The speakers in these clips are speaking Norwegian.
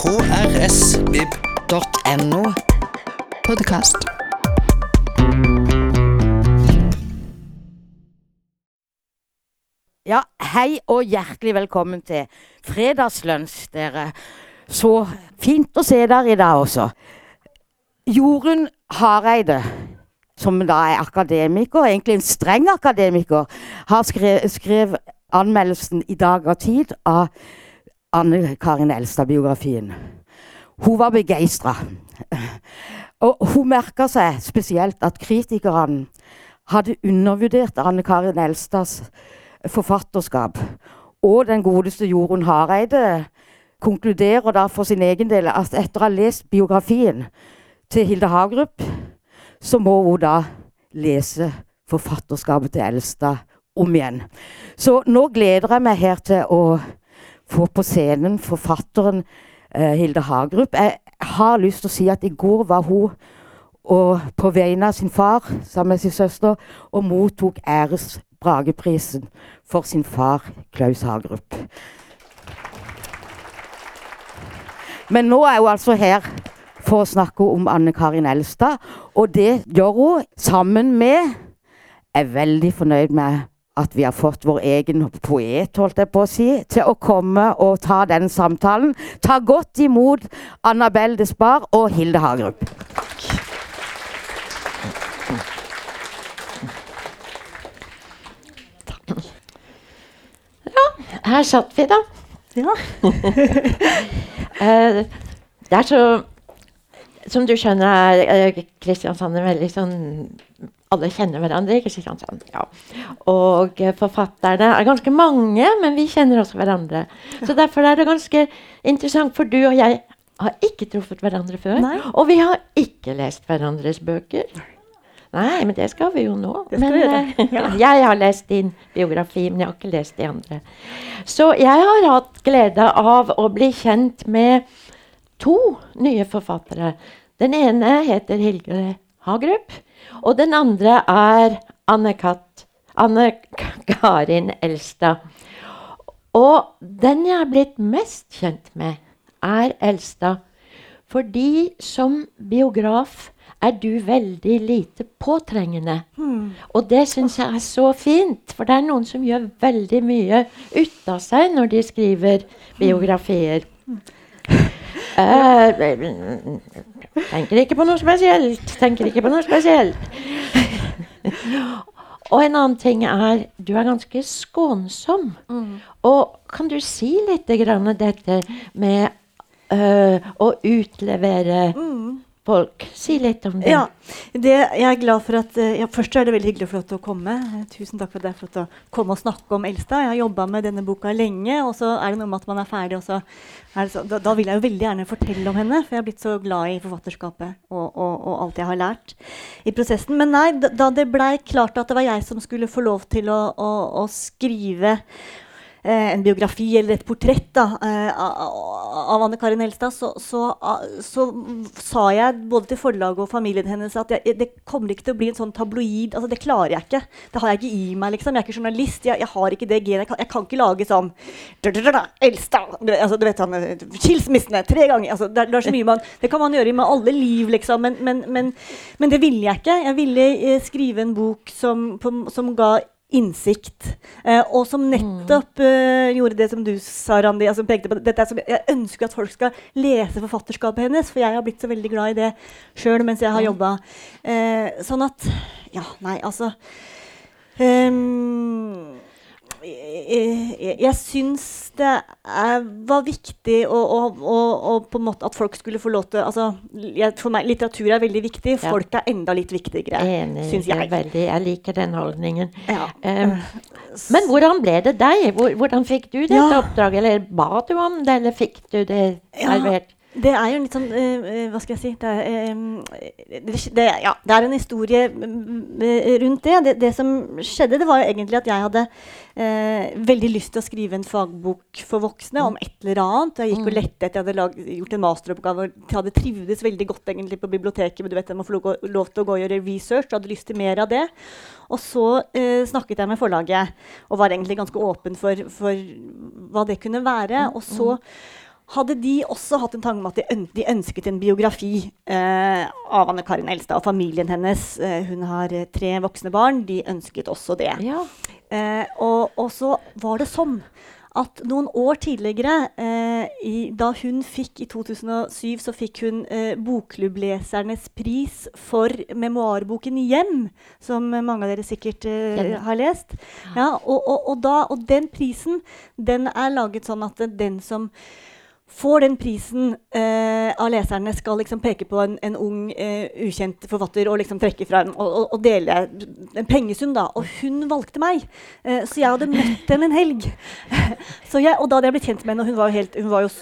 krsvib.no. Podkast. Ja, hei og hjertelig velkommen til fredagslunsj, dere. Så fint å se dere i dag også. Jorunn Hareide, som da er akademiker, egentlig en streng akademiker, har skrevet, skrevet anmeldelsen i Dag og Tid av Anne Karin Elstad-biografien. Hun var begeistra. Og hun merka seg spesielt at kritikerne hadde undervurdert Anne Karin Elstads forfatterskap. Og den godeste Jorunn Hareide konkluderer da for sin egen del at etter å ha lest biografien til Hilde Hagerup, så må hun da lese forfatterskapet til Elstad om igjen. Så nå gleder jeg meg her til å få på scenen forfatteren eh, Hilde Hagerup. Jeg har lyst til å si at i går var hun på vegne av sin far sammen med sin søster og mottok æres Brageprisen for sin far Klaus Hagerup. Men nå er hun altså her for å snakke om Anne Karin Elstad, og det gjør hun sammen med Jeg er veldig fornøyd med at vi har fått vår egen poet, holdt jeg på å si, til å komme og ta den samtalen. Ta godt imot Annabelle Despar og Hilde Hagerup. Her satt vi, da. Ja. Eh, det er så Som du skjønner, er eh, Kristiansand er veldig sånn Alle kjenner hverandre i Kristiansand. Ja. Og eh, forfatterne er ganske mange, men vi kjenner også hverandre. Så derfor er det ganske interessant, for du og jeg har ikke truffet hverandre før. Nei. Og vi har ikke lest hverandres bøker. Nei, men det skal vi jo nå. Men, vi eh, jeg har lest din biografi, men jeg har ikke lest de andre. Så jeg har hatt glede av å bli kjent med to nye forfattere. Den ene heter Hilde Hagerup, og den andre er Anne, Kat, Anne Karin Elstad. Og den jeg er blitt mest kjent med, er Elstad. Fordi som biograf er du veldig lite påtrengende. Og det syns jeg er så fint, for det er noen som gjør veldig mye ut av seg når de skriver biografier. Eh, tenker ikke på noe spesielt, tenker ikke på noe spesielt. Og en annen ting er du er ganske skånsom. Og kan du si litt grann dette med øh, å utlevere folk? Si litt om det. Ja, det, jeg er glad for at eh, ja, Først er det veldig hyggelig å flott å komme. Eh, Tusen takk for at jeg er flott å komme og snakke om Elstad. Jeg har jobba med denne boka lenge, og så er det noe med at man er ferdig. Og så er så, da, da vil jeg jo veldig gjerne fortelle om henne, for jeg har blitt så glad i forfatterskapet og, og, og alt jeg har lært i prosessen. Men nei, da, da det blei klart at det var jeg som skulle få lov til å, å, å skrive en biografi eller et portrett da, eh, av, Anne Karin Helstad, så, så, så sa jeg både til forlaget og familien hennes at jeg, det kommer ikke til å bli en sånn tabloid altså Det klarer jeg ikke. Det har jeg ikke i meg. liksom. Jeg er ikke journalist. Jeg, jeg har ikke det genet. Jeg, jeg kan ikke lage sånn Elstad! Altså, du vet han, eh, Skilsmissene tre ganger. Altså, det, det er så mye man Det kan man gjøre med alle liv, liksom. Men, men, men, men det ville jeg ikke. Jeg ville eh, skrive en bok som, på, som ga innsikt. Eh, og som nettopp eh, gjorde det som du sa, Randi. Altså, pekte på, dette som, jeg ønsker at folk skal lese forfatterskapet hennes, for jeg har blitt så veldig glad i det sjøl mens jeg har jobba. Eh, sånn at Ja, nei, altså ehm, jeg, jeg, syns det er, var viktig å, å, å, å på en måte at folk skulle få lov til altså, jeg, For meg litteratur er veldig viktig. Ja. Folk er enda litt viktigere, syns Jeg, veldig, jeg liker den holdningen. Ja. Um, men hvordan ble det deg? Hvor, hvordan fikk du dette Ja. oppdraget? Eller ba du om det, eller fikk du det servert? Det er jo litt sånn eh, Hva skal jeg si? Det er, um, det, ja, det er en historie mm, rundt det. det. Det som skjedde, det var jo egentlig at jeg hadde uh, veldig lyst til å skrive en fagbok for voksne om et eller annet. Jeg gikk og lette etter, jeg hadde lag, gjort en masteroppgave og hadde trivdes veldig godt egentlig på biblioteket. Men du vet, jeg må få lov, lov til å gå og gjøre research og hadde lyst til mer av det. Og så uh, snakket jeg med forlaget og var egentlig ganske åpen for, for hva det kunne være. Og så hadde de også hatt en tanke om at de, ønsket en biografi eh, av Anne Karin Elstad og familien hennes. Eh, hun har eh, tre voksne barn. De ønsket også det. Ja. Eh, og, og så var det sånn at noen år tidligere, eh, i, da hun fikk i 2007, så fikk hun eh, Bokklubblesernes pris for memoarboken 'Hjem', som mange av dere sikkert har lest. Ja, og, og, og, da, og den prisen den er laget sånn at den som får den prisen eh, av leserne, skal liksom peke på en, en ung, eh, ukjent forfatter og liksom trekke fra en, og, og, og dele en pengesum. da. Og hun valgte meg. Eh, så jeg hadde møtt henne en helg. så jeg, og da hadde jeg blitt kjent med henne, og hun var jo, helt, hun var jo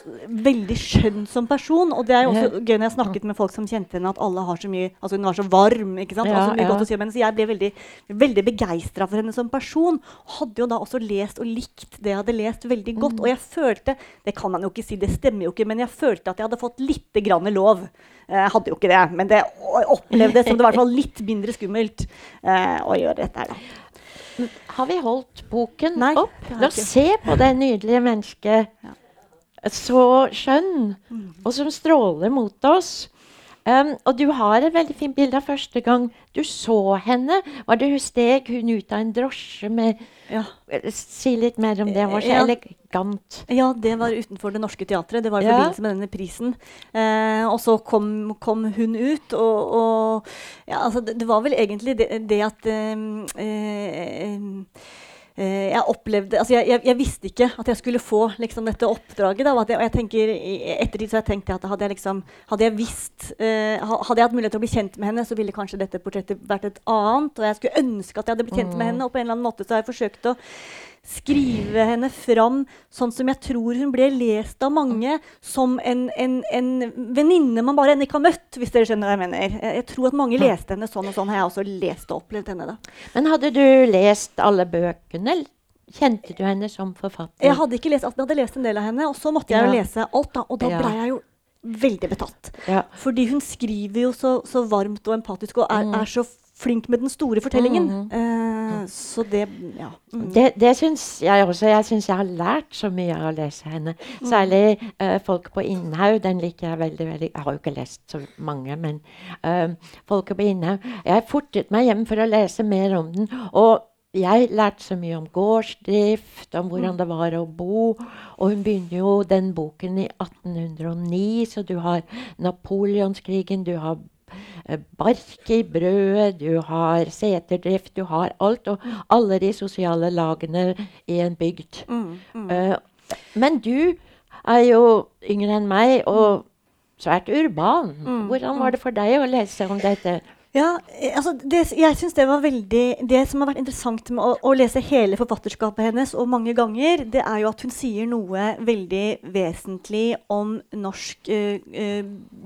veldig skjønn som person. Og det er jo også gøy når jeg snakket med folk som kjente henne, at alle har så mye Altså hun var så varm. ikke sant? Ja, og så mye ja. godt å si om henne, Så jeg ble veldig, veldig begeistra for henne som person. Hadde jo da også lest og likt det jeg hadde lest veldig godt. Og jeg følte Det kan man jo ikke si, det stemmer jo ikke, men jeg følte at jeg hadde fått litt grann lov. Eh, Jeg hadde jo ikke det, men det opplevdes som det var litt mindre skummelt eh, å gjøre dette her, da. Har vi holdt boken Nei, opp? La oss se på det nydelige mennesket. Så skjønn, og som stråler mot oss. Um, og du har et veldig fint bilde av første gang du så henne. Var det hun steg hun ut av en drosje med Ja. Si litt mer om det. Var så Ja. elegant. Ja, det var utenfor Det Norske Teatret. Det var i Ja. forbindelse med denne prisen. Eh, og så kom, kom hun ut, og, og ja, altså, det, det var vel egentlig det, det at eh, eh, eh, jeg opplevde altså jeg, jeg, jeg visste ikke at jeg skulle få liksom, dette oppdraget. Da, og, at jeg, og jeg tenker, ettertid så har jeg tenkt at hadde jeg, liksom, hadde jeg visst eh, Hadde jeg hatt mulighet til å bli kjent med henne, så ville kanskje dette portrettet vært et annet. Og jeg skulle ønske at jeg hadde blitt kjent med henne, og på en eller annen måte så har jeg forsøkt å skrive henne fram sånn som jeg tror hun ble lest av mange, som en, en, en venninne man bare ennå ikke har møtt, hvis dere skjønner hva jeg mener. Jeg, tror at mange leste henne sånn, og sånn har jeg også lest og opplevd henne. da. Men hadde du lest alle bøkene? Kjente du henne som forfatter? Jeg hadde ikke lest alt, men jeg hadde lest en del av henne, og så måtte jeg jo Ja. lese alt, da, og da Ja. ble jeg jo veldig betatt. Ja. Fordi hun skriver jo så, så varmt og empatisk, og er, Mm. er så flink med den store fortellingen. Mm. Eh, så det Ja. Mm. Det, det syns jeg også. Jeg syns jeg har lært så mye av å lese henne. Særlig uh, Folket på Innhaug. Den liker jeg veldig. veldig Jeg har jo ikke lest så mange, men uh, Folket på Innhaug Jeg fortet meg hjem for å lese mer om den. Og jeg lærte så mye om gårdsdrift, om hvordan det var å bo. Og hun begynner jo den boken i 1809, så du har napoleonskrigen, du har eh, bark i brødet, du har seterdrift, du har alt. Og alle de sosiale lagene i en bygd. Mm, mm. Uh, men du er jo yngre enn meg og svært urban. Mm, Hvordan var det for deg å lese om dette? Ja, eh, altså det, jeg synes det var veldig Det som har vært interessant med å, å lese hele forfatterskapet hennes, og mange ganger, det er jo at hun sier noe veldig vesentlig om norsk eh, eh,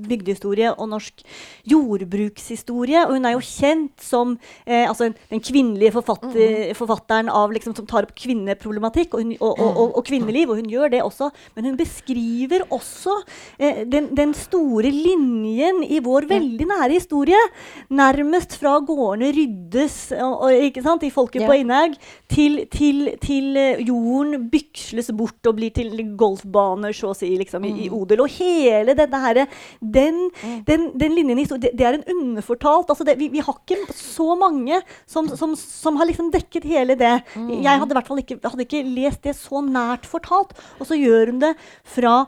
bygdehistorie og norsk jordbrukshistorie. Og hun er jo kjent som eh, altså den kvinnelige forfatter, forfatteren av, liksom, som tar opp kvinneproblematikk og, hun, og, og, og, og kvinneliv, og hun gjør det også. Men hun beskriver også eh, den, den store linjen i vår veldig nære historie nærmest fra gårdene ryddes og, ikke sant, i folket Ja. på Innhaug, til, til, til eh, jorden byksles bort og blir til golfbaner, så å si, liksom, i, i odel. Og hele denne her, den, den, den linjen i historien, det, det er en underfortalt altså det, vi, vi har ikke så mange som, som, som har liksom dekket hele det. Jeg hadde i hvert fall ikke, hadde ikke lest det så nært fortalt. Og så gjør hun det fra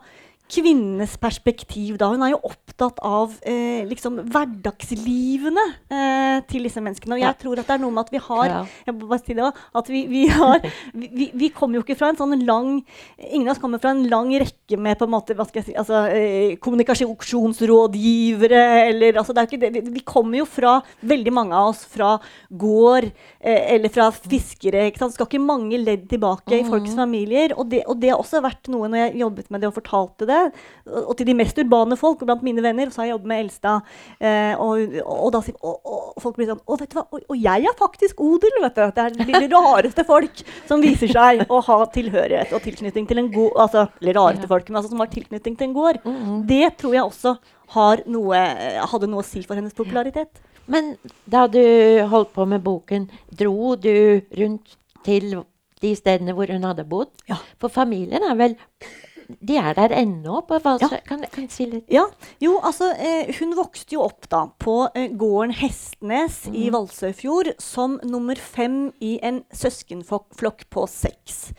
kvinnenes perspektiv. da. Hun er jo opptatt av eh, liksom hverdagslivene eh, til disse menneskene. Og jeg Ja. tror at det er noe med at vi har jeg må bare si det at vi, vi, har, vi, vi- kommer jo ikke fra en sånn lang Ingen av oss kommer fra en lang rekke med på en måte, hva skal jeg si, altså, eh, kommunikasjonsrådgivere eller altså, det er ikke det. Vi, kommer jo fra, veldig mange av oss, fra gård eh, eller fra fiskere. ikke sant? Skal ikke mange ledd tilbake i folks familier. Og det, og det har også vært noe når jeg jobbet med det og fortalte det. Og, og til de mest urbane folk, og blant mine venner, så har jeg jobbet med Elstad. Eh, og, og, og, og folk blir sånn Å, vet du hva, og, og jeg er faktisk odel, vet du. Det er de, rareste folk som viser seg å ha tilhørighet og tilknytning til en god Altså, eller rareste folk, men altså som har tilknytning til en gård. Det tror jeg også har noe, hadde noe å si for hennes popularitet. Men da du holdt på med boken, dro du rundt til de stedene hvor hun hadde bodd? Ja. For familien er vel de er der ennå på hva, Ja. Kan, kan si litt? Ja, jo, altså eh, Hun vokste jo opp da på eh, gården Hestnes i Valsøyfjord som nummer fem i en søskenflokk på seks.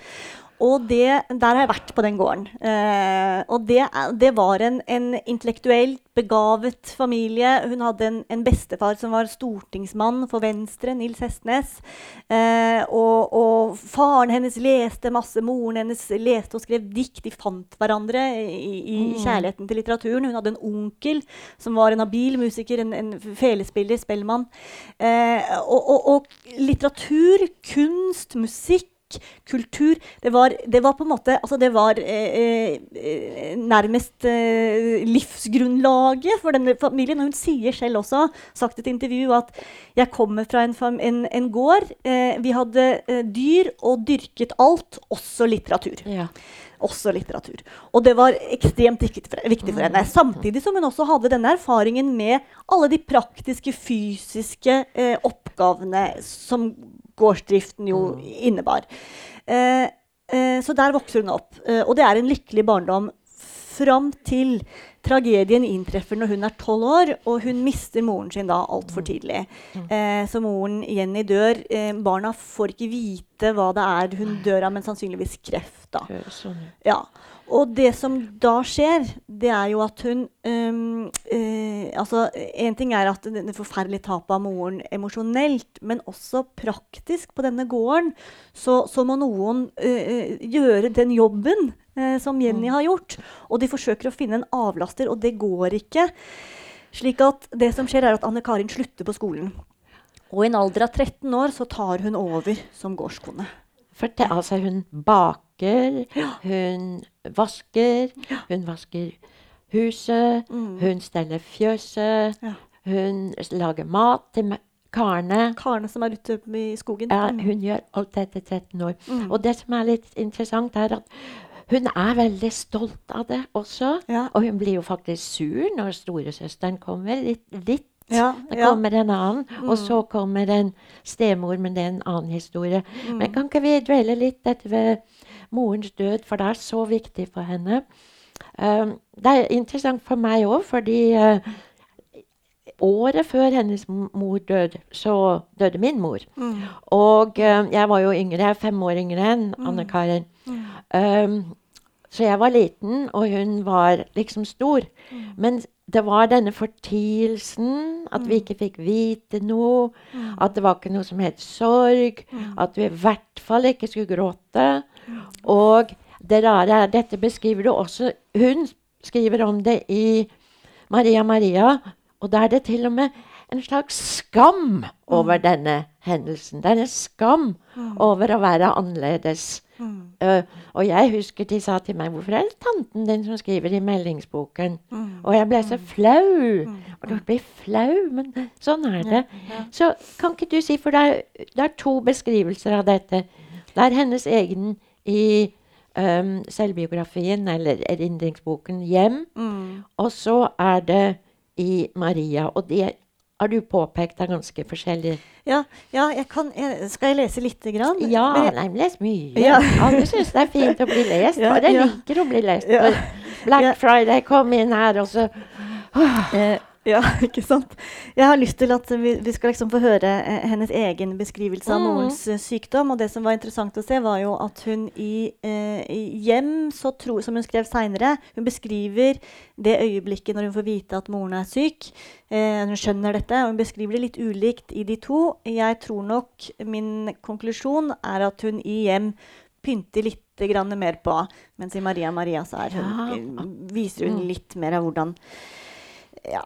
Og det, der har jeg vært på den gården. Eh, og det, det var en, en intellektuelt begavet familie. Hun hadde en, en bestefar som var stortingsmann for Venstre, Nils Hestnes. Eh, og, og faren hennes leste masse, moren hennes leste og skrev dikt. De fant hverandre i, i kjærligheten til litteraturen. Hun hadde en onkel som var en habil musiker, en, en felespiller, spellmann. Eh, og, og, og litteratur, kunst, musikk kultur det var, det var på en måte altså det var eh, eh, nærmest eh, livsgrunnlaget for denne familien. Og hun sier selv også, sagt i et intervju, at jeg kommer fra en, en, en gård. Eh, vi hadde eh, dyr og dyrket alt, også litteratur. Ja. Også litteratur. Og det var ekstremt viktig for, viktig for henne. Samtidig som hun også hadde denne erfaringen med alle de praktiske, fysiske eh, oppgavene som gårdsdriften jo innebar. Eh, eh, så der vokser hun opp. Eh, og det er en lykkelig barndom fram til tragedien inntreffer når hun er tolv år, og hun mister moren sin da altfor tidlig. Eh, så moren Jenny dør. Eh, barna får ikke vite hva det er hun dør av, men sannsynligvis kreft. da. Sånn. Ja. Og det som da skjer, det er jo at hun um, uh, Altså, én ting er at det det forferdelige tapet av moren emosjonelt, men også praktisk på denne gården, så, så må noen uh, gjøre den jobben uh, som Jenny har gjort. Og de forsøker å finne en avlaster, og det går ikke. Slik at det som skjer, er at Anne Karin slutter på skolen. Og i en alder av 13 år så tar hun over som gårdskone. For det, altså, hun baker, hun vasker, hun vasker huset, hun steller fjøset, Ja. hun lager mat til karene. Karene som er ute i skogen. Ja, Mm. hun gjør alt dette 13 år. Og det som er litt interessant, er at hun er veldig stolt av det også. Ja. Og hun blir jo faktisk sur når storesøsteren kommer. Litt, litt. Ja, Det kommer en annen, og så kommer en stemor, men det er en annen historie. Men kan ikke vi dvele litt dette ved morens død, for det er så viktig for henne. Um, det er interessant for meg òg, fordi uh, året før hennes mor døde, så døde min mor. Og uh, jeg var jo yngre, jeg er fem år yngre enn Anne Karin. Um, så jeg var liten, og hun var liksom stor. Men det var denne fortielsen, at vi ikke fikk vite noe. At det var ikke noe som het sorg. At vi i hvert fall ikke skulle gråte. Og det rare er, dette beskriver du også Hun skriver om det i Maria Maria, og da er det til og med en slags skam over denne hendelsen. Det er en skam over å være annerledes. Eh, og jeg husker de sa til meg 'Hvorfor er det tanten din som skriver i meldingsboken?' Og jeg ble så flau. Og du blir flau, men sånn er det. Så kan ikke du si, for det er, det er to beskrivelser av dette. Det er hennes egen i um, selvbiografien, eller erindringsboken, 'Hjem'. Og så er det i Maria. Og de har du påpekt er ganske forskjellig. Ja, ja jeg kan, jeg, skal jeg lese lite grann? Ja, Men jeg- nei, les mye. Ja. Alle syns det er fint å bli lest. Ja, Bare ja. liker å bli lest. Black. Friday kom inn her, og så Eh, ja, ikke sant? Jeg har lyst til at vi, vi skal liksom få høre eh, hennes egen beskrivelse av Mm. morens eh, sykdom. Og det som var interessant å se, var jo at hun i, eh, i hjem, så tro, som hun skrev seinere Hun beskriver det øyeblikket når hun får vite at moren er syk. Eh, hun skjønner dette, og hun beskriver det litt ulikt i de to. Jeg tror nok min konklusjon er at hun i hjem pynter litt grann mer på, mens i Maria Maria så hun, Ja. eh, viser hun litt mer av hvordan ja,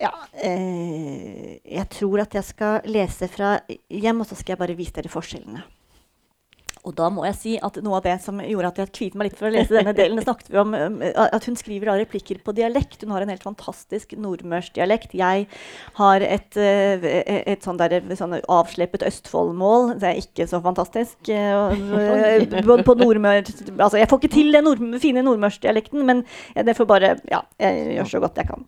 ja eh, Jeg tror at jeg skal lese fra hjem, og så skal jeg bare vise dere forskjellene. Og da må jeg si at noe av det som gjorde at jeg kviet meg litt for å lese denne delen, snakket vi om um, at hun skriver da replikker på dialekt. Hun har en helt fantastisk nordmørsdialekt. Jeg har et, eh, et sånn, der, sånn avsleppet Østfoldmål. Det er ikke så fantastisk. eh, eh, på, nordmør, altså, jeg får ikke til den nord, fine nordmørsdialekten, men det får bare Ja, jeg gjør så godt jeg kan.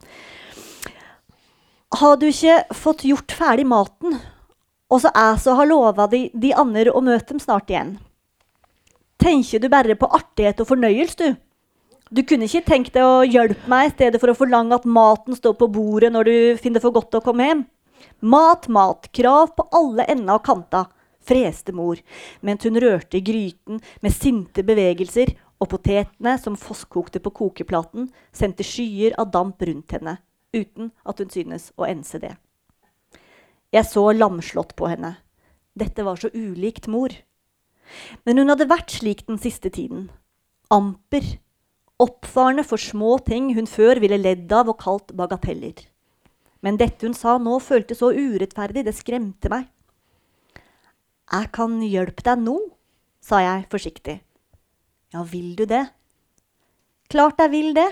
Har du ikke fått gjort ferdig maten, og så æ så har lova de, de andre å møte dem snart igjen? Tenker du bare på artighet og fornøyelse, du? Du kunne ikke tenkt deg å hjelpe meg i stedet for å forlange at maten står på bordet når du finner det for godt å komme hjem? Mat, mat, krav på alle ender og kanter, freste mor, mens hun rørte i gryten med sinte bevegelser, og potetene som fosskokte på kokeplaten, sendte skyer av damp rundt henne, uten at hun synes å ense det. Jeg så lamslått på henne. Dette var så ulikt mor. Men hun hadde vært slik den siste tiden. Amper. Oppfarende for små ting hun før ville ledd av og kalt bagateller. Men dette hun sa nå, føltes så urettferdig, det skremte meg. Jeg kan hjelpe deg nå, sa jeg forsiktig. Ja, vil du det? Klart jeg vil det.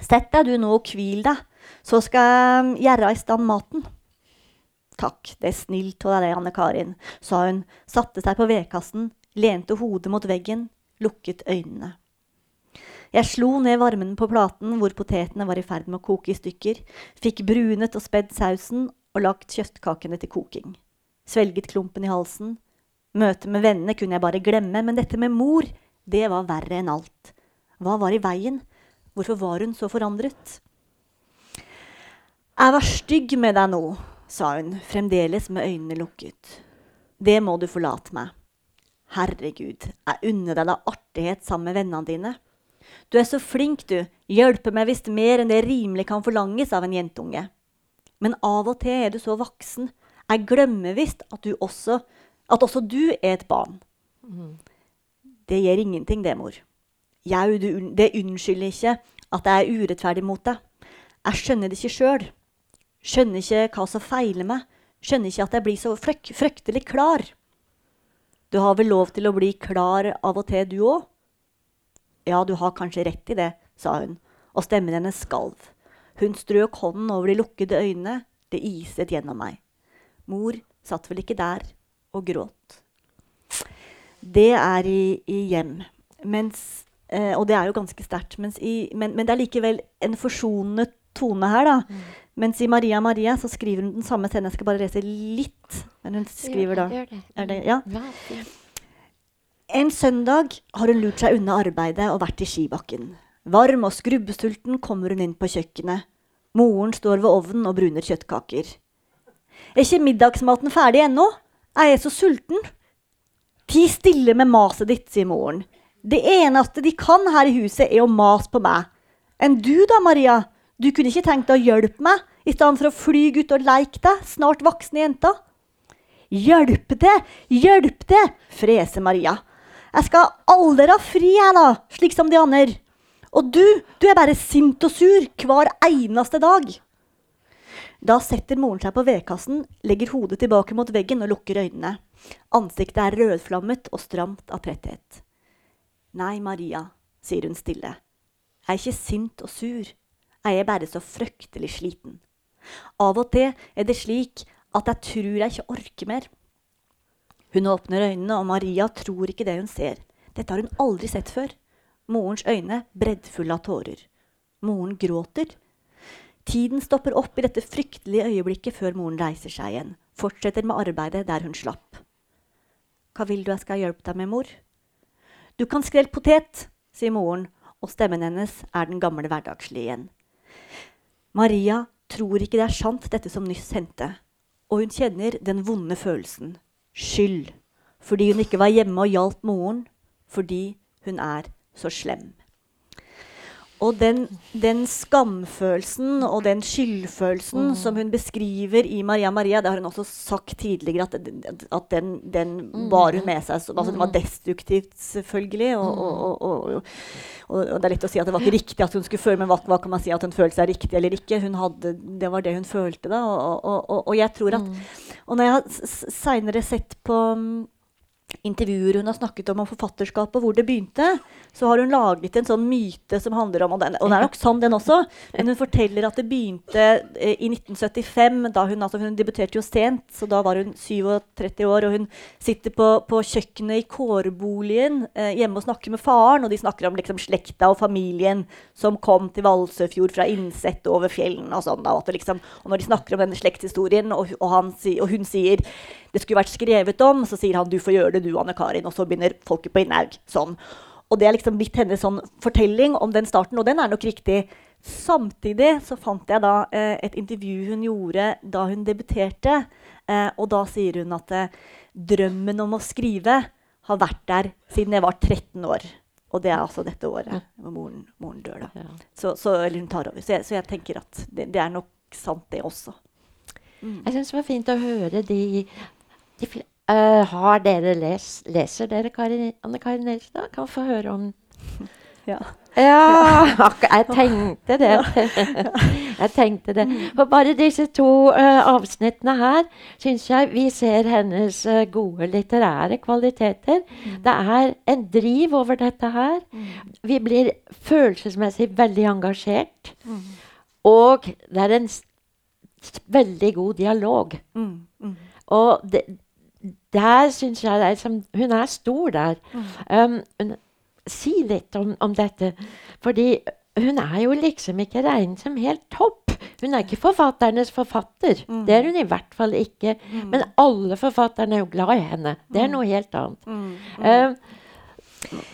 Sett deg du nå og hvil deg, så skal jeg gjøre i stand maten. Takk, det er snilt av deg, Anne Karin, sa hun, satte seg på vedkassen, lente hodet mot veggen, lukket øynene. Jeg slo ned varmen på platen hvor potetene var i ferd med å koke i stykker, fikk brunet og spedd sausen og lagt kjøttkakene til koking. Svelget klumpen i halsen. Møtet med vennene kunne jeg bare glemme, men dette med mor, det var verre enn alt. Hva var i veien? Hvorfor var hun så forandret? Jeg var stygg med deg nå, sa hun, fremdeles med øynene lukket. Det må du forlate meg. Herregud, jeg unner deg da artighet sammen med vennene dine. Du er så flink, du, hjelper meg visst mer enn det rimelig kan forlanges av en jentunge. Men av og til er du så voksen. Jeg glemmer visst at, du også, at også du er et barn. Det gjør ingenting, det, mor. Jau, det unnskylder ikke at jeg er urettferdig mot deg. Jeg skjønner det ikke sjøl. Skjønner ikke hva som feiler meg. Skjønner ikke at jeg blir så frøk, fryktelig klar. Du har vel lov til å bli klar av og til, du òg? Ja, du har kanskje rett i det, sa hun, og stemmen hennes skalv. Hun strøk hånden over de lukkede øynene, det iset gjennom meg. Mor satt vel ikke der og gråt. Det er i, i hjem. Mens, eh, og det er jo ganske sterkt. Men, men, det er likevel en forsonende tone her, da. Mm. Mens i Maria Maria så skriver hun den samme scenen. Jeg skal bare lese litt. Men hun skriver da er det, ja. En søndag har hun lurt seg unna arbeidet og vært i skibakken. Varm og skrubbesulten kommer hun inn på kjøkkenet. Moren står ved ovnen og bruner kjøttkaker. Er ikke middagsmaten ferdig ennå? Er jeg så sulten? Ti stille med maset ditt, sier moren. Det eneste de kan her i huset, er å mase på meg. Enn du da, Maria? Du kunne ikke tenkt deg å hjelpe meg i stedet for å fly ut og leke deg, snart voksne jenter. Hjelp det! Hjelp det! freser Maria. Jeg skal aldri ha fri, jeg, da, slik som de andre. Og du, du er bare sint og sur hver eneste dag. Da setter moren seg på vedkassen, legger hodet tilbake mot veggen og lukker øynene. Ansiktet er rødflammet og stramt av tretthet. Nei, Maria, sier hun stille. Jeg er ikke sint og sur er jeg bare så fryktelig sliten. Av og til er det slik at jeg tror jeg ikke orker mer. Hun åpner øynene, og Maria tror ikke det hun ser. Dette har hun aldri sett før. Morens øyne breddfulle av tårer. Moren gråter. Tiden stopper opp i dette fryktelige øyeblikket før moren reiser seg igjen. Fortsetter med arbeidet der hun slapp. Hva vil du jeg skal hjelpe deg med, mor? Du kan skrelle potet, sier moren, og stemmen hennes er den gamle hverdagslige igjen. Maria tror ikke det er sant, dette som nyss hendte. Og hun kjenner den vonde følelsen. Skyld. Fordi hun ikke var hjemme og hjalp moren. Fordi hun er så slem. Og den, den, skamfølelsen og den skyldfølelsen mm. som hun beskriver i Maria Maria, det har hun også sagt tidligere, at, at den, den mm. bar hun med seg. altså Den var mm. destruktivt, selvfølgelig. Og, mm. og, og, og, det er lett å si at det var ikke riktig at hun skulle føle, men hva, hva kan man si at hun følte seg riktig eller ikke? Hadde, det var det hun følte, da. Og, jeg tror at Og når jeg har seinere sett på intervjuer hun har snakket om om forfatterskapet, og hvor det begynte, så har hun laget en sånn myte som handler om Og, den, og det er nok sann, den også. Men hun forteller at det begynte eh, i 1975. da Hun altså hun debuterte jo sent, så da var hun 37 år. Og hun sitter på, på kjøkkenet i kårboligen eh, hjemme og snakker med faren. Og de snakker om liksom, slekta og familien som kom til Valsøfjord fra Innsett over fjellene. Og sånn da, og, liksom, og når de snakker om denne slektshistorien, og, og, han, og hun sier det skulle vært skrevet om. Så sier han 'du får gjøre det, du, Anne Karin', og så begynner folket på Innhaug sånn. Og det er liksom blitt hennes sånn fortelling om den starten, og den er nok riktig. Samtidig så fant jeg da eh, et intervju hun gjorde da hun debuterte. Eh, og da sier hun at eh, drømmen om å skrive har vært der siden jeg var 13 år. Og det er altså dette året hvor moren, moren dør. da. Ja. Så, så, eller hun tar over. Så jeg, så jeg tenker at det, det er nok sant, det også. Jeg syns det var fint å høre de, de Eh, Har dere les, Leser dere Karin, Anne Karin Elstad? Kan få høre om Ja. Ja, jeg tenkte det. jeg tenkte det. For bare disse to uh, avsnittene her syns jeg vi ser hennes uh, gode litterære kvaliteter. Det er en driv over dette her. Vi blir følelsesmessig veldig engasjert. Og det er en veldig god dialog. Mm, mm, Og det, der syns jeg er Hun er stor der. Um, hun, si litt om, om dette. Fordi hun er jo liksom ikke regnet som helt topp. Hun er ikke forfatternes forfatter. Det er hun i hvert fall ikke. Men alle forfatterne er jo glad i henne. Det er noe helt annet. Um,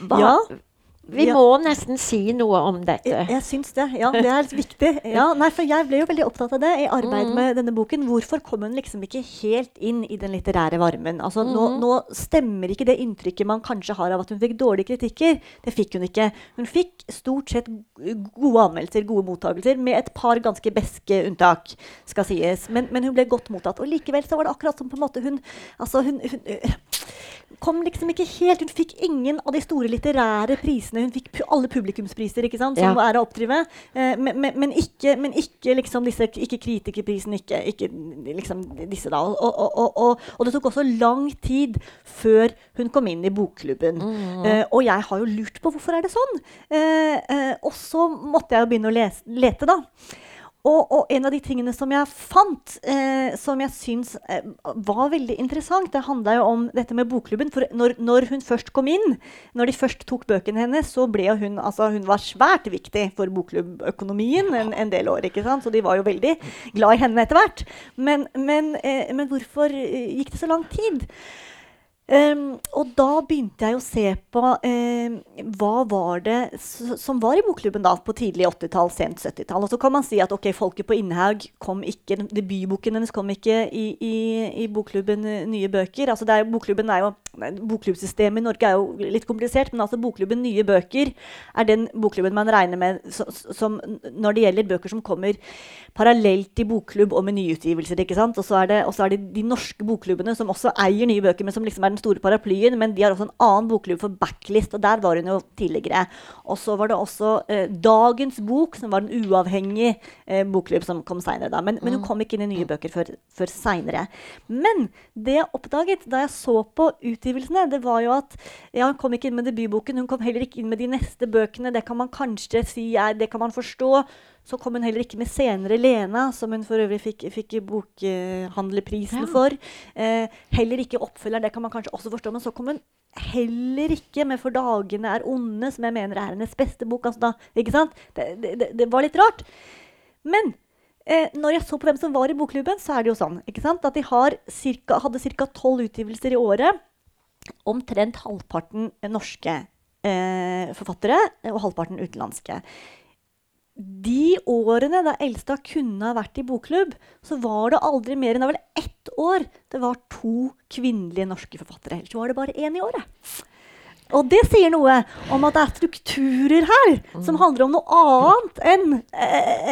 hva, Ja. Vi Ja. må nesten si noe om dette. Jeg, jeg syns det. Ja, det er viktig. Ja, nei, for jeg ble jo veldig opptatt av det i arbeidet med denne boken. Hvorfor kom hun liksom ikke helt inn i den litterære varmen? Altså, nå, nå stemmer ikke det inntrykket man kanskje har av at hun fikk dårlige kritikker. Det fikk hun ikke. Hun fikk stort sett gode anmeldelser, gode mottakelser, med et par ganske beske unntak, skal sies. Men, men hun ble godt mottatt. Og likevel så var det akkurat som på en måte hun Altså, hun, hun kom liksom ikke helt Hun fikk ingen av de store litterære prisene. Hun fikk pu alle publikumspriser, ikke sant, som Ja. er å oppdrive. Eh, men, men, men ikke, men ikke liksom disse Ikke kritikerprisen, ikke, ikke liksom disse, da. Og, og, og, og, det tok også lang tid før hun kom inn i bokklubben. Eh, og jeg har jo lurt på hvorfor er det sånn. Eh, eh, og så måtte jeg jo begynne å lese, lete, da. Og, og en av de tingene som jeg fant, eh, som jeg syns eh, var veldig interessant, det handla jo om dette med bokklubben. For når, når hun først kom inn, når de først tok bøkene hennes, så ble hun altså hun var svært viktig for bokklubbøkonomien en, en del år. ikke sant? Så de var jo veldig glad i henne etter hvert. Men, men, eh, men hvorfor eh, gikk det så lang tid? Ehm, og da begynte jeg å se på um, hva var det som var i bokklubben da på tidlig 80-tall, sent 70-tall. Og så kan man si at ok, folket på Innhaug kom ikke, debutboken hennes kom ikke i, i, i bokklubben eh, Nye bøker. Altså er bokklubben er jo, Bokklubbsystemet i Norge er jo litt komplisert, men altså bokklubben Nye bøker er den bokklubben man regner med som, som når det gjelder bøker som kommer parallelt i bokklubb og med nyutgivelser. ikke sant? Og så er det, er det de norske bokklubbene som også eier nye bøker, men som liksom er den store paraplyen. Men de har også en annen bokklubb for backlist, og der var hun jo tidligere. Og så var det også eh, Dagens Bok, som var en uavhengig eh, bokklubb som kom seinere. Men, men hun kom ikke inn i nye bøker før, før seinere. Men det jeg oppdaget da jeg så på utgivelsene, det var jo at ja, hun kom ikke inn med debutboken, hun kom heller ikke inn med de neste bøkene. Det kan man kanskje si er, det kan man forstå. Så kom hun heller ikke med senere Lena, som hun for øvrig fikk, fikk bokhandlerprisen Ja. for. Eh, heller ikke oppfølgeren, det kan man kanskje også forstå. Men så kom hun heller ikke med 'For dagene er onde', som jeg mener er hennes beste bok. Altså da, ikke sant? Det, det, det, var litt rart. Men eh, når jeg så på hvem som var i bokklubben, så er det jo sånn at de har cirka, hadde ca. tolv utgivelser i året. Omtrent halvparten norske eh, forfattere og halvparten utenlandske. De årene da Elstad kunne ha vært i bokklubb, så var det aldri mer enn det var vel ett år det var to kvinnelige norske forfattere. Ellers var det bare én i året. Og det sier noe om at det er strukturer her som handler om noe annet enn en,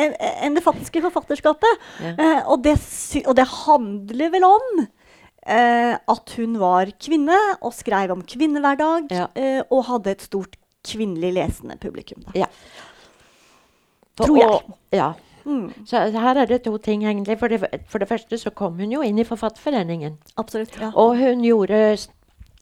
enn- enn det faktiske forfatterskapet. Ja. Eh, og, det, og det handler vel om eh, at hun var kvinne og skrev om kvinnehverdag Ja. eh, og hadde et stort kvinnelig lesende publikum. Da. Ja. Tror jeg. Og, ja. Mm, Så her er det to ting, egentlig. For det, for det første så kom hun jo inn i Forfatterforeningen. absolutt. Ja. Og hun gjorde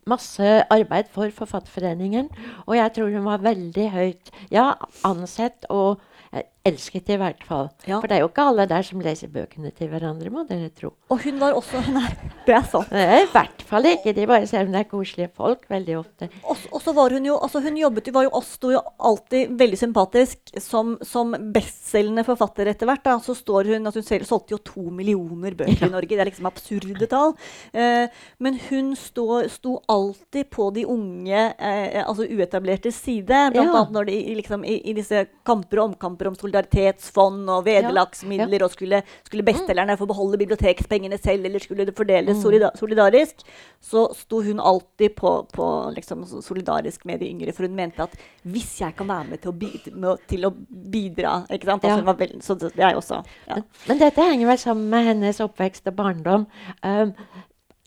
masse arbeid for Forfatterforeningen. Og jeg tror hun var veldig høyt ja, ansett og Jeg elsket i hvert fall. Ja. For det er jo ikke alle der som leser bøkene til hverandre, må dere tro. Og hun var også Nei, det er sant. Er I hvert fall ikke. De bare ser om det er koselige folk veldig ofte. Og så var hun jo altså hun jobbet, jo- var jo, sto jo alltid veldig sympatisk som, som bestselgende forfatter etter hvert. Da. Så står hun at hun selv solgte jo to millioner bøker Ja. i Norge. Det er liksom absurde tall. Eh, men hun stå, sto alltid på de unge, eh, altså uetablertes side. Blant Ja. annet når de, liksom, i, i disse kamper og omkamper om solidaritetsfond og vederlagsmidler, og skulle, skulle bestselgerne få beholde bibliotekspengene selv, eller skulle det fordeles solida solidarisk, så sto hun alltid på, på liksom, solidarisk med de yngre. For hun mente at hvis jeg kan være med til å, bidra, med, til å bidra? Altså, Ja. var vel, Så det er jo også ja. Men, men dette henger vel sammen med hennes oppvekst og barndom. Um,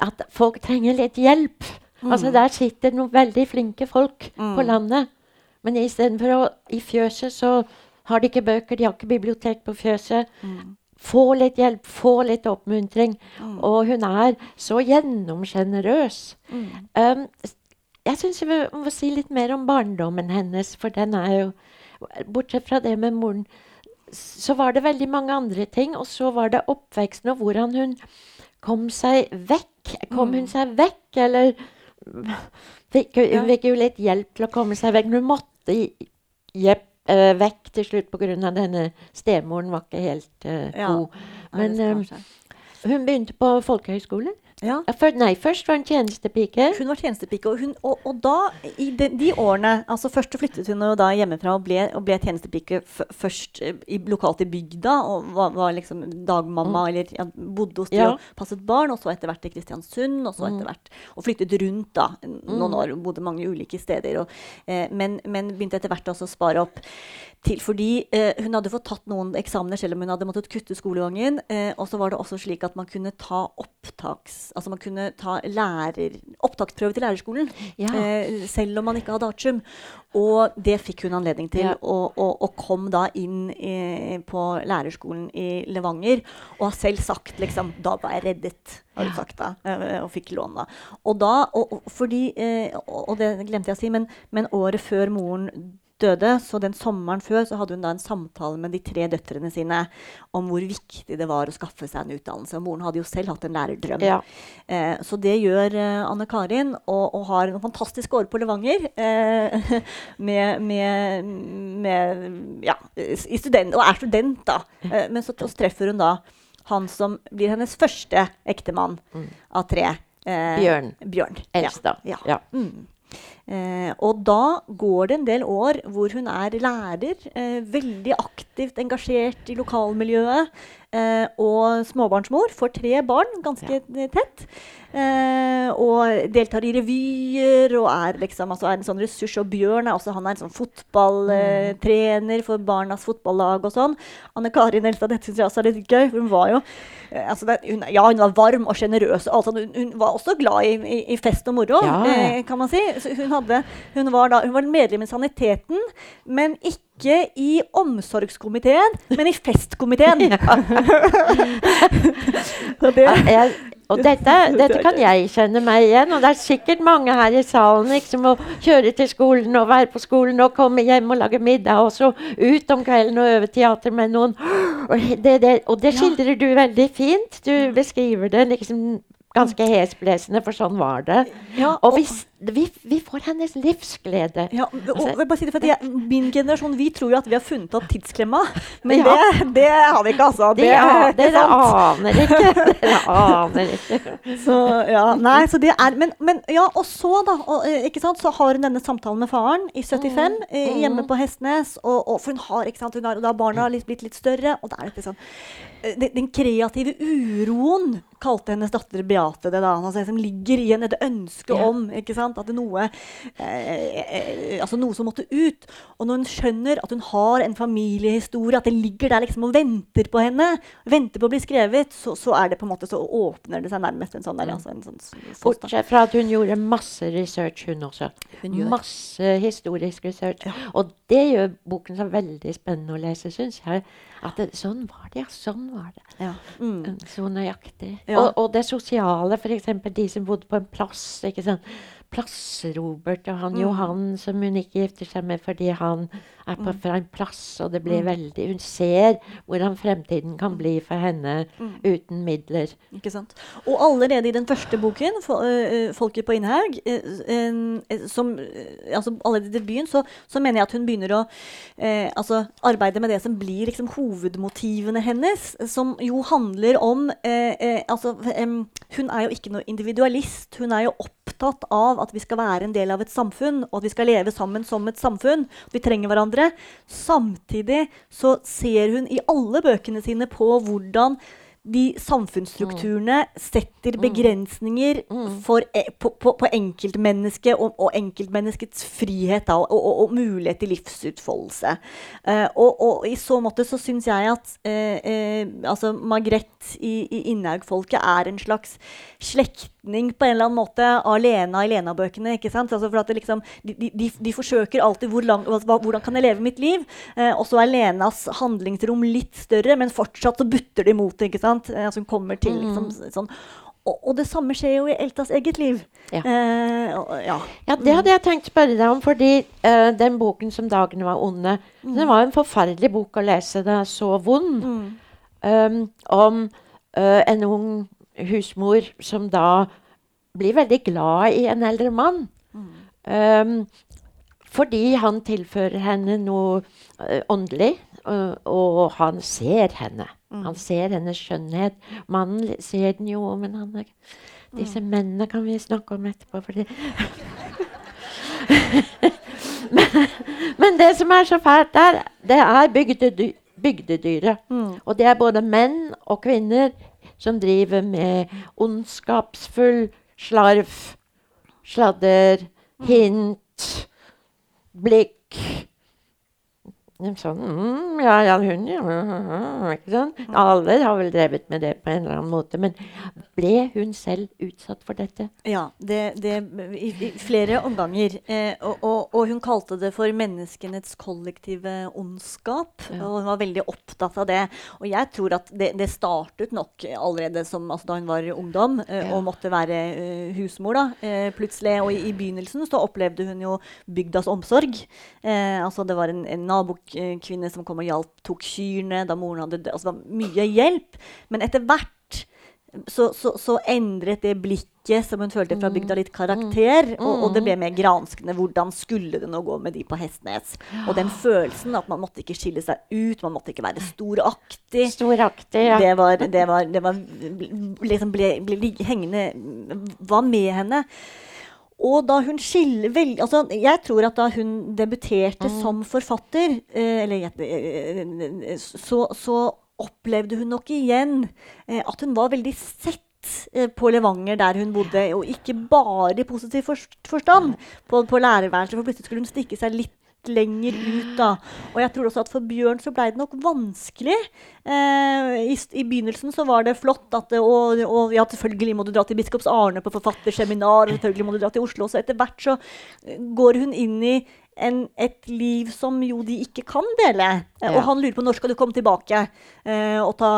at folk trenger litt hjelp. Altså Der sitter noen veldig flinke folk på landet. Men istedenfor å I fjøset så har de ikke bøker, de har ikke bibliotek på fjøset. Få litt hjelp, få litt oppmuntring. Og hun er så gjennomsjenerøs. Um, s- jeg syns vi må si litt mer om barndommen hennes, for den er jo Bortsett fra det med moren, så var det veldig mange andre ting. Og så var det oppveksten og hvordan hun kom seg vekk. Kom hun seg vekk, eller fikk hun, fikk jo litt hjelp til å komme seg vekk. Hun måtte jepp, eh, vekk til slutt pga. denne stemoren var ikke helt uh, god. Men Ja, eh, hun begynte på folkehøyskole. Ja. For, nei, først var hun tjenestepike. Hun var tjenestepike, og, hun, og, og da, i de, de årene altså Først flyttet hun da hjemmefra og ble, og ble tjenestepike f først eh, i, lokalt i bygda. Og var, var liksom dagmamma, eller ja, bodde hos dem Ja. og passet barn. Og så etter hvert til Kristiansund, og så etter hvert Og flyttet rundt da, noen år. og Bodde mange ulike steder. Og, eh, men, men begynte etter hvert også å spare opp til fordi eh, hun hadde fått tatt noen eksamener selv om hun hadde måttet kutte skolegangen. Eh, og så var det også slik at man kunne ta opptaks... Altså man kunne ta lærer, opptaksprøve til lærerskolen. Ja. Eh, selv om man ikke hadde artium. Og det fikk hun anledning til, Ja. og, og, og kom da inn i, på lærerskolen i Levanger. Og har selv sagt liksom Da var jeg reddet, har hun sagt da. eh, Og fikk lån da. Og da, og, fordi, eh, og, og det glemte jeg å si, men, men året før moren døde, så den sommeren før, så hadde hun da en samtale med de tre døtrene sine om hvor viktig det var å skaffe seg en utdannelse. Og moren hadde jo selv hatt en lærerdrøm. Ja. Eh, så det gjør eh, Anne Karin, og, og har noen fantastiske år på Levanger. Eh, med, med, med Ja, i student, og er student, da. Eh, men så, så treffer hun da han som blir hennes første ektemann av tre. Eh, Bjørn. Bjørn. Elstad. Ja. Ja. Ja. Mm. Eh, og da går det en del år hvor hun er lærer, eh, veldig aktivt engasjert i lokalmiljøet, eh, og småbarnsmor, får tre barn ganske ja. tett. Eh, og deltar i revyer og er, liksom, altså er en sånn ressurs. Og Bjørn er også han er en sånn fotballtrener for barnas fotballag og sånn. Anne Karin Nelstad, dette syns jeg også er litt gøy. Hun var jo eh, altså det, hun, Ja, hun var varm og sjenerøs. Altså. Hun, hun var også glad i, i, i fest og moro, Ja, eh, kan man si. Hun, hadde, hun, var da, hun var medlem i Saniteten, men ikke i omsorgskomiteen, men i festkomiteen. Det, Jeg, og dette, dette kan jeg kjenne meg igjen. Og det er sikkert mange her i salen ikke, som må kjøre til skolen og være på skolen og komme hjem og lage middag, og så ut om kvelden og øve teater med noen. Og det, det, og det skildrer du veldig fint. Du beskriver det liksom ganske hesblesende, for sånn var det. Ja, Og og s- vi, vi får hennes livsglede. Ja, og, Altså, si det, jeg, Min generasjon vi tror jo at vi har funnet opp tidsklemma, men Ja. det, det har vi ikke. altså. Det a- ikke dere aner ikke. Dere aner ikke. Så, ja, nei, så det er, men, men ja, og så da, og, eh, ikke sant, så har hun denne samtalen med faren i 75 mm. hjemme på Hestnes. Og, og, for hun har, ikke sant, hun har, og da har barna litt, blitt litt større. og da er dette sånn, eh, den, den kreative uroen kalte hennes datter Beate det. da, altså, Som ligger i henne, ønske Ja. om ikke sant, at det er noe, eh, eh, altså noe som måtte ut. Og når hun skjønner at hun har en familiehistorie, at det ligger der liksom og venter på henne, venter på å bli skrevet, så, så er det på en måte så åpner det seg nærmest en sånn der, altså, en sånn s- foss, da. Bortsett fra at hun gjorde masse research, hun også. Hun. Masse historisk research. Og det gjør boken så veldig spennende å lese, syns jeg. At det, sånn var det, ja. Sånn var det. Ja. Mm. Så nøyaktig. Ja. Og, og det sosiale, f.eks. de som bodde på en plass. plass-Robert og han Mm. Johan som hun ikke gifter seg med fordi han er på Mm. fra en plass, og det blir Mm. veldig Hun ser hvordan fremtiden kan bli for henne Mm. uten midler. Ikke sant? Og allerede i den første boken, Fo- 'Folket på Innhaug', som, altså allerede i debuten, så, så mener jeg at hun begynner å eh, altså arbeide med det som blir liksom hovedmotivene hennes, som jo handler om eh, eh, altså, Hun er jo ikke noe individualist. Hun er jo opptatt av at vi skal være en del av et samfunn, og at vi skal leve sammen som et samfunn. Vi trenger hverandre. Samtidig så ser hun i alle bøkene sine på hvordan de samfunnsstrukturene setter begrensninger Mm. for, e- på, på, på enkeltmennesket og, og enkeltmenneskets frihet da, og, og, og mulighet til livsutfoldelse. Uh, og, i så måte så syns jeg at uh, uh, altså Margrethe i, i Innhaug-folket er en slags slektning på en eller annen måte av Lena i Lena-bøkene. ikke sant? Altså for at det liksom, de, de, de, forsøker alltid hvor lang, hvordan kan jeg leve mitt liv? Eh, og så er Lenas handlingsrom litt større, men fortsatt så butter det imot. ikke sant? Eh, altså hun kommer til liksom s- sånn. Og, og det samme skjer jo i Eltas eget liv. Ja. Eh, og, ja. Ja, det hadde jeg tenkt å spørre deg om, fordi eh, den boken som 'Dagene var onde', den var en forferdelig bok å lese. Den er så vond. Mm. um, om uh, en ung husmor som da blir veldig glad i en eldre mann. Um, fordi han tilfører henne noe uh, åndelig, uh, og han ser henne. Han ser hennes skjønnhet. Mannen ser den jo, men han er, disse mennene kan vi snakke om etterpå. Fordi men, men det som er så fælt der, det er bygdedy bygdedyret. Mm. Og det er både menn og kvinner som driver med ondskapsfull slarv, sladder, hint, blikk Sånn mm, Ja, ja, hun ja, Ikke sånn? Alle har vel drevet med det på en eller annen måte. Men ble hun selv utsatt for dette? Ja, det, det, i, i flere omganger. Eh, og, og, og hun kalte det for menneskenes kollektive ondskap. Ja. Og hun var veldig opptatt av det. Og jeg tror at det, det startet nok allerede som, altså da hun var ungdom eh, Ja. og måtte være eh, husmor. da, eh, plutselig. Og i, i begynnelsen så opplevde hun jo bygdas omsorg. Eh, altså Det var en, en nabokvinne som kom og hjalp, tok kyrne da moren hadde dødd. Altså det var mye hjelp. Men etter hvert så, så, så endret det blikket som hun følte fra bygda, litt karakter. Og, og det ble mer granskende. Hvordan skulle det nå gå med de på Hestnes? Og den følelsen at man måtte ikke skille seg ut, man måtte ikke være storaktig. Storaktig, ja. Det var, det var, det var liksom ble, ble hengende Var med henne. Og da hun skiller vel, altså Jeg tror at da hun debuterte som forfatter, eh, eller eh, så, så opplevde hun nok igjen eh, at hun var veldig sett eh, på Levanger der hun bodde, og ikke bare i positiv forstand. På, på lærerværelset, for plutselig skulle hun stikke seg litt lenger ut. da. Og jeg tror også at for Bjørn så blei det nok vanskelig. Eh, i, I begynnelsen så var det flott at det, og, og ja, selvfølgelig må du dra til Biskops Arne på forfatterseminar, og selvfølgelig må du dra til Oslo. Så etter hvert så eh, går hun inn i en, et liv som jo de ikke kan dele. Eh, Ja. Og han lurer på når skal du komme tilbake eh, og ta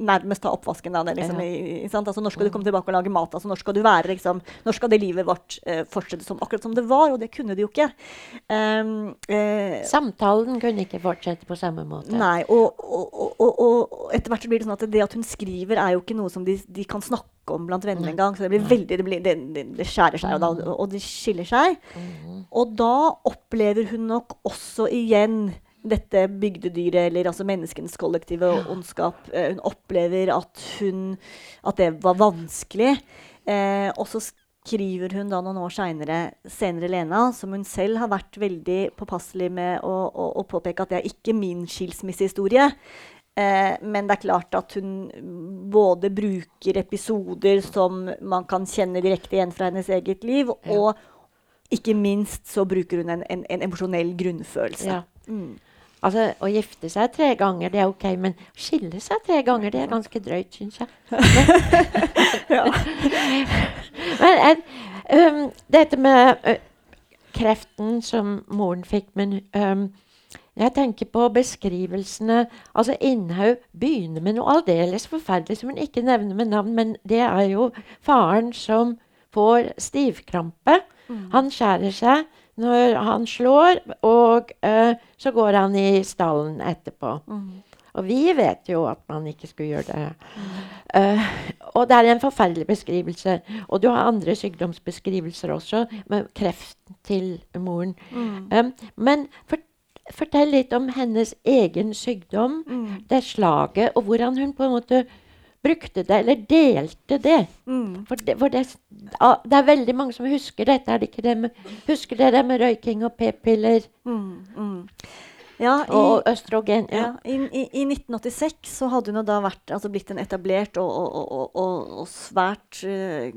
nærmest ta oppvasken. Da, det, liksom, Ja. i? Altså, når skal du komme tilbake og lage mat? Altså, når skal du være liksom, Når skal det livet vårt eh, fortsette som akkurat som det var? Og det kunne det jo ikke. Um, eh, Samtalen kunne ikke fortsette på samme måte. Nei, og, og, og, og etter hvert så blir det sånn at det at hun skriver, er jo ikke noe som de, de kan snakke om blant venner engang. Så det blir veldig, det, blir, det, det, det skjærer seg, og, da, og det skiller seg. Og da opplever hun nok også igjen dette bygdedyret, eller altså menneskenes kollektive ondskap. Eh, hun opplever at, hun, at det var vanskelig. Eh, og så skriver hun da noen år seinere, senere Lena, som hun selv har vært veldig påpasselig med å, å, å påpeke at det er ikke min skilsmissehistorie. Eh, men det er klart at hun både bruker episoder som man kan kjenne direkte igjen fra hennes eget liv, Ja. og ikke minst så bruker hun en, en, en emosjonell grunnfølelse. Ja. Mm. Altså, Å gifte seg tre ganger, det er ok, men å skille seg tre ganger, det er ganske drøyt, syns jeg. men um, dette med uh, kreften som moren fikk Men um, jeg tenker på beskrivelsene Altså, Innhaug begynner med noe aldeles forferdelig som hun ikke nevner med navn, men det er jo faren som får stivkrampe. Han skjærer seg når han slår, og uh, så går han i stallen etterpå. Og vi vet jo at man ikke skulle gjøre det. Uh, og det er en forferdelig beskrivelse. Og du har andre sykdomsbeskrivelser også, med kreft til moren. Um, men for, fortell litt om hennes egen sykdom, det slaget, og hvordan hun på en måte brukte det, eller delte det. Mm. For, det, for det, det er veldig mange som husker dette. er det ikke det med, Husker det med røyking og p-piller Mm. Mm. Ja, i, og østrogen? Ja. I, i, I 1986 så hadde hun da vært, altså blitt en etablert og, og, og, svært uh,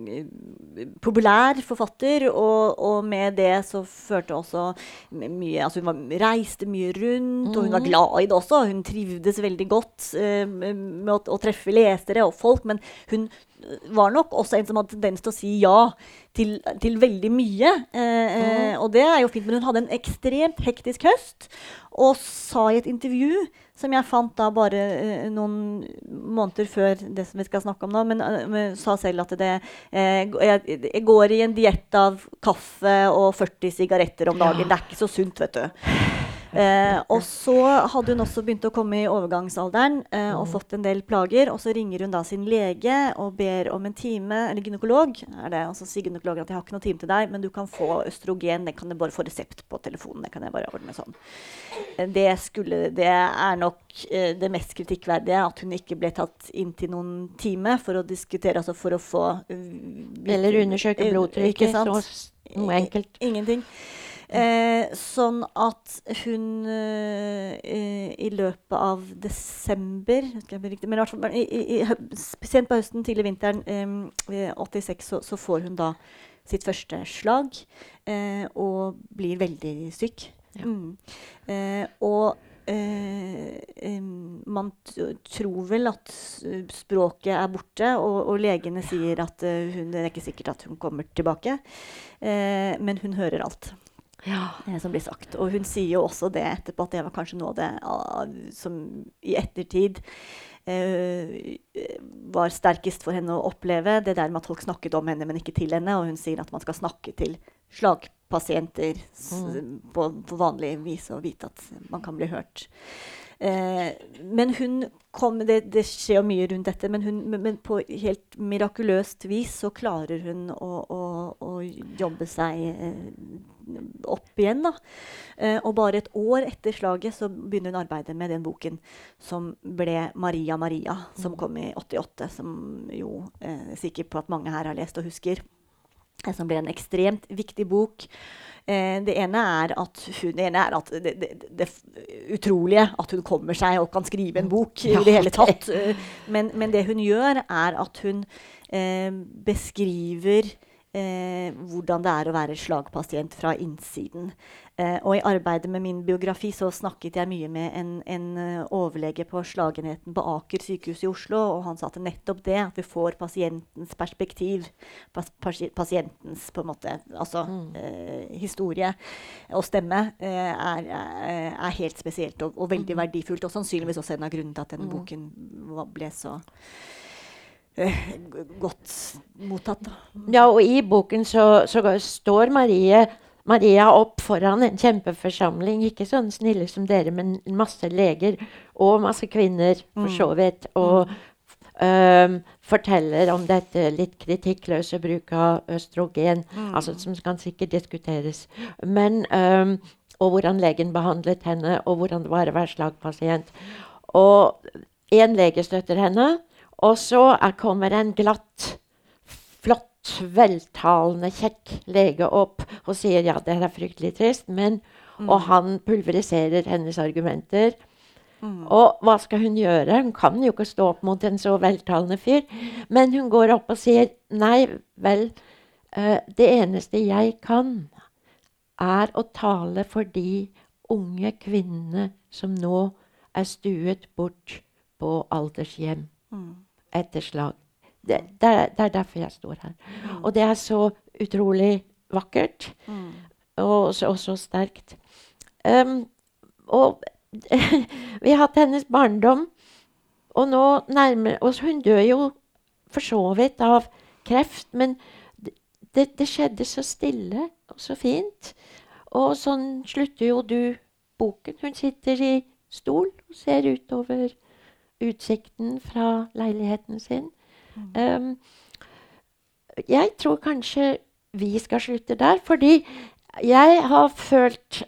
populær forfatter. Og, med det så førte også mye Altså hun var, reiste mye rundt, og hun var glad i det også. Hun trivdes veldig godt uh, med å, å treffe lesere og folk. Men hun var nok også en som hadde tendens til å si ja til, til veldig mye. Eh, mm. og det er jo fint, men hun hadde en ekstremt hektisk høst. Og sa i et intervju, som jeg fant da bare eh, noen måneder før det som vi skal snakke om nå, men, uh, sa selv at det eh, jeg, jeg går i en diett av kaffe og 40 sigaretter om dagen. Det er ikke så sunt, vet du. Eh, og så hadde hun også begynt å komme i overgangsalderen eh, og fått en del plager. Og så ringer hun da sin lege og ber om en time, eller gynekolog. er det, Og så sier gynekologen at jeg har ikke noe time til deg, men du kan få østrogen. Det kan du bare få resept på telefonen. Det kan jeg bare ordne sånn. Eh, Det, skulle, det er nok eh, det mest kritikkverdige, at hun ikke ble tatt inn til noen time for å diskutere, altså for å få uh, Eller undersøke eh, blodtrykket. Så noe enkelt. Ingenting. Eh, sånn at hun eh, eh, i løpet av desember riktig, men i hvert fall i, i, Sent på høsten, tidlig vinteren eh, 86, så, så får hun da sitt første slag eh, og blir veldig syk. Ja. Mm. Eh, og man tror vel at språket er borte, og, og legene sier at hun, det er ikke sikkert at hun kommer tilbake. Men hun hører alt Ja. eh, som blir sagt. Og hun sier jo også det etterpå, at det var kanskje noe av det ah, som i ettertid eh, var sterkest for henne å oppleve. Det der med at folk snakket om henne, men ikke til henne. Og hun sier at man skal snakke til slagpasienter s på, på vanlig vis og vite at man kan bli hørt. Eh, men hun kom, det, det skjer jo mye rundt dette, men, hun, men, på helt mirakuløst vis så klarer hun å, å, å jobbe seg eh, opp igjen. Da. Eh, og bare et år etter slaget så begynner hun arbeidet med den boken som ble 'Maria Maria', som kom i 88. Som jo eh, er på at mange her har lest og husker. Som ble en ekstremt viktig bok. Eh, det ene er at hun, det ene er at det, det, det utrolige at hun kommer seg og kan skrive en bok i det hele tatt. Eh, Men, men det hun gjør, er at hun eh, beskriver eh, hvordan det er å være slagpasient fra innsiden. Eh, og i arbeidet med min biografi så snakket jeg mye med en, en eh, overlege på slagenheten på Aker sykehus i Oslo, og han sa at nettopp det, at vi får pasientens perspektiv, pas, pasi- pasientens på en måte, altså eh, historie og stemme, eh, er, er, helt spesielt og, og veldig verdifullt, og sannsynligvis også en av grunnene til at denne boken ble så godt mottatt. Da. Ja, og i boken så, så står Marie Maria opp foran en kjempeforsamling, ikke sånn snille som dere, men masse leger og masse kvinner, for så vidt, og øhm, forteller om dette litt kritikkløse bruk av østrogen, altså som kan sikkert diskuteres. Men, øhm, og hvordan legen behandlet henne, og hvordan det var å være slagpasient. Og én lege støtter henne, og så er, kommer en glatt flott, veltalende, kjekk lege opp og sier ja, det er fryktelig trist, men Og han pulveriserer hennes argumenter. Og hva skal hun gjøre? Hun kan jo ikke stå opp mot en så veltalende fyr. Men hun går opp og sier nei vel, eh, det eneste jeg kan, er å tale for de unge kvinnene som nå er stuet bort på aldershjem etter slag. Det, det, er, det er derfor jeg står her. Og det er så utrolig vakkert. Og, så, og så sterkt. Um, og vi har hatt hennes barndom, og nå nærmer oss Hun dør jo for så vidt av kreft, men det, det skjedde så stille og så fint. Og sånn slutter jo du boken. Hun sitter i stol og ser utover utsikten fra leiligheten sin. Um, jeg tror kanskje vi skal slutte der, fordi jeg har følt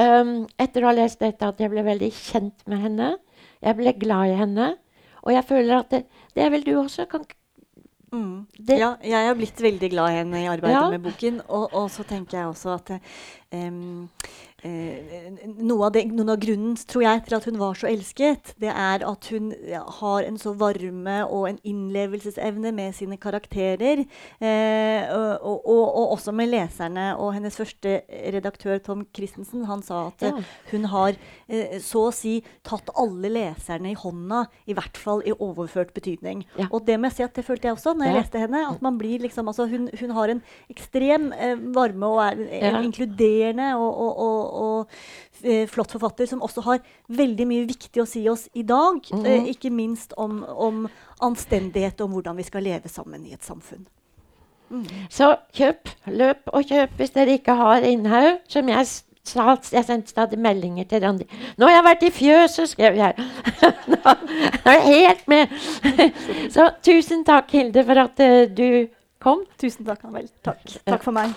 um, etter å ha lest dette at jeg ble veldig kjent med henne. Jeg ble glad i henne. Og jeg føler at det, det er vel du også. Kan, Mm. Ja, jeg har blitt veldig glad i henne i arbeidet Ja. med boken. Og, og så tenker jeg også at eh, noe av det, Noen av grunnen tror jeg, til at hun var så elsket, det er at hun har en så varme og en innlevelsesevne med sine karakterer. Eh, og, og, og, og også med leserne. Og hennes første redaktør, Tom Christensen, han sa at Ja. eh, hun har eh, så å si tatt alle leserne i hånda, i hvert fall i overført betydning. Ja. Og det må jeg si at det følte jeg også når jeg Ja. leste henne. At man blir liksom, altså hun, hun har en ekstrem eh, varme og er Ja. inkluderende og, og, og, og eh, flott forfatter som også har veldig mye viktig å si oss i dag. Mm -hmm. ikke minst om, om anstendighet og om hvordan vi skal leve sammen i et samfunn. Så kjøp, løp og kjøp hvis dere ikke har innhaug. Som jeg sa, jeg sendte stadig meldinger til Randi. 'Nå har jeg vært i fjøset', skrev jeg. Nå nå er jeg helt med. Så tusen takk, Hilde, for at uh, du kom. Tusen takk, Annabelle. Takk. Takk for meg.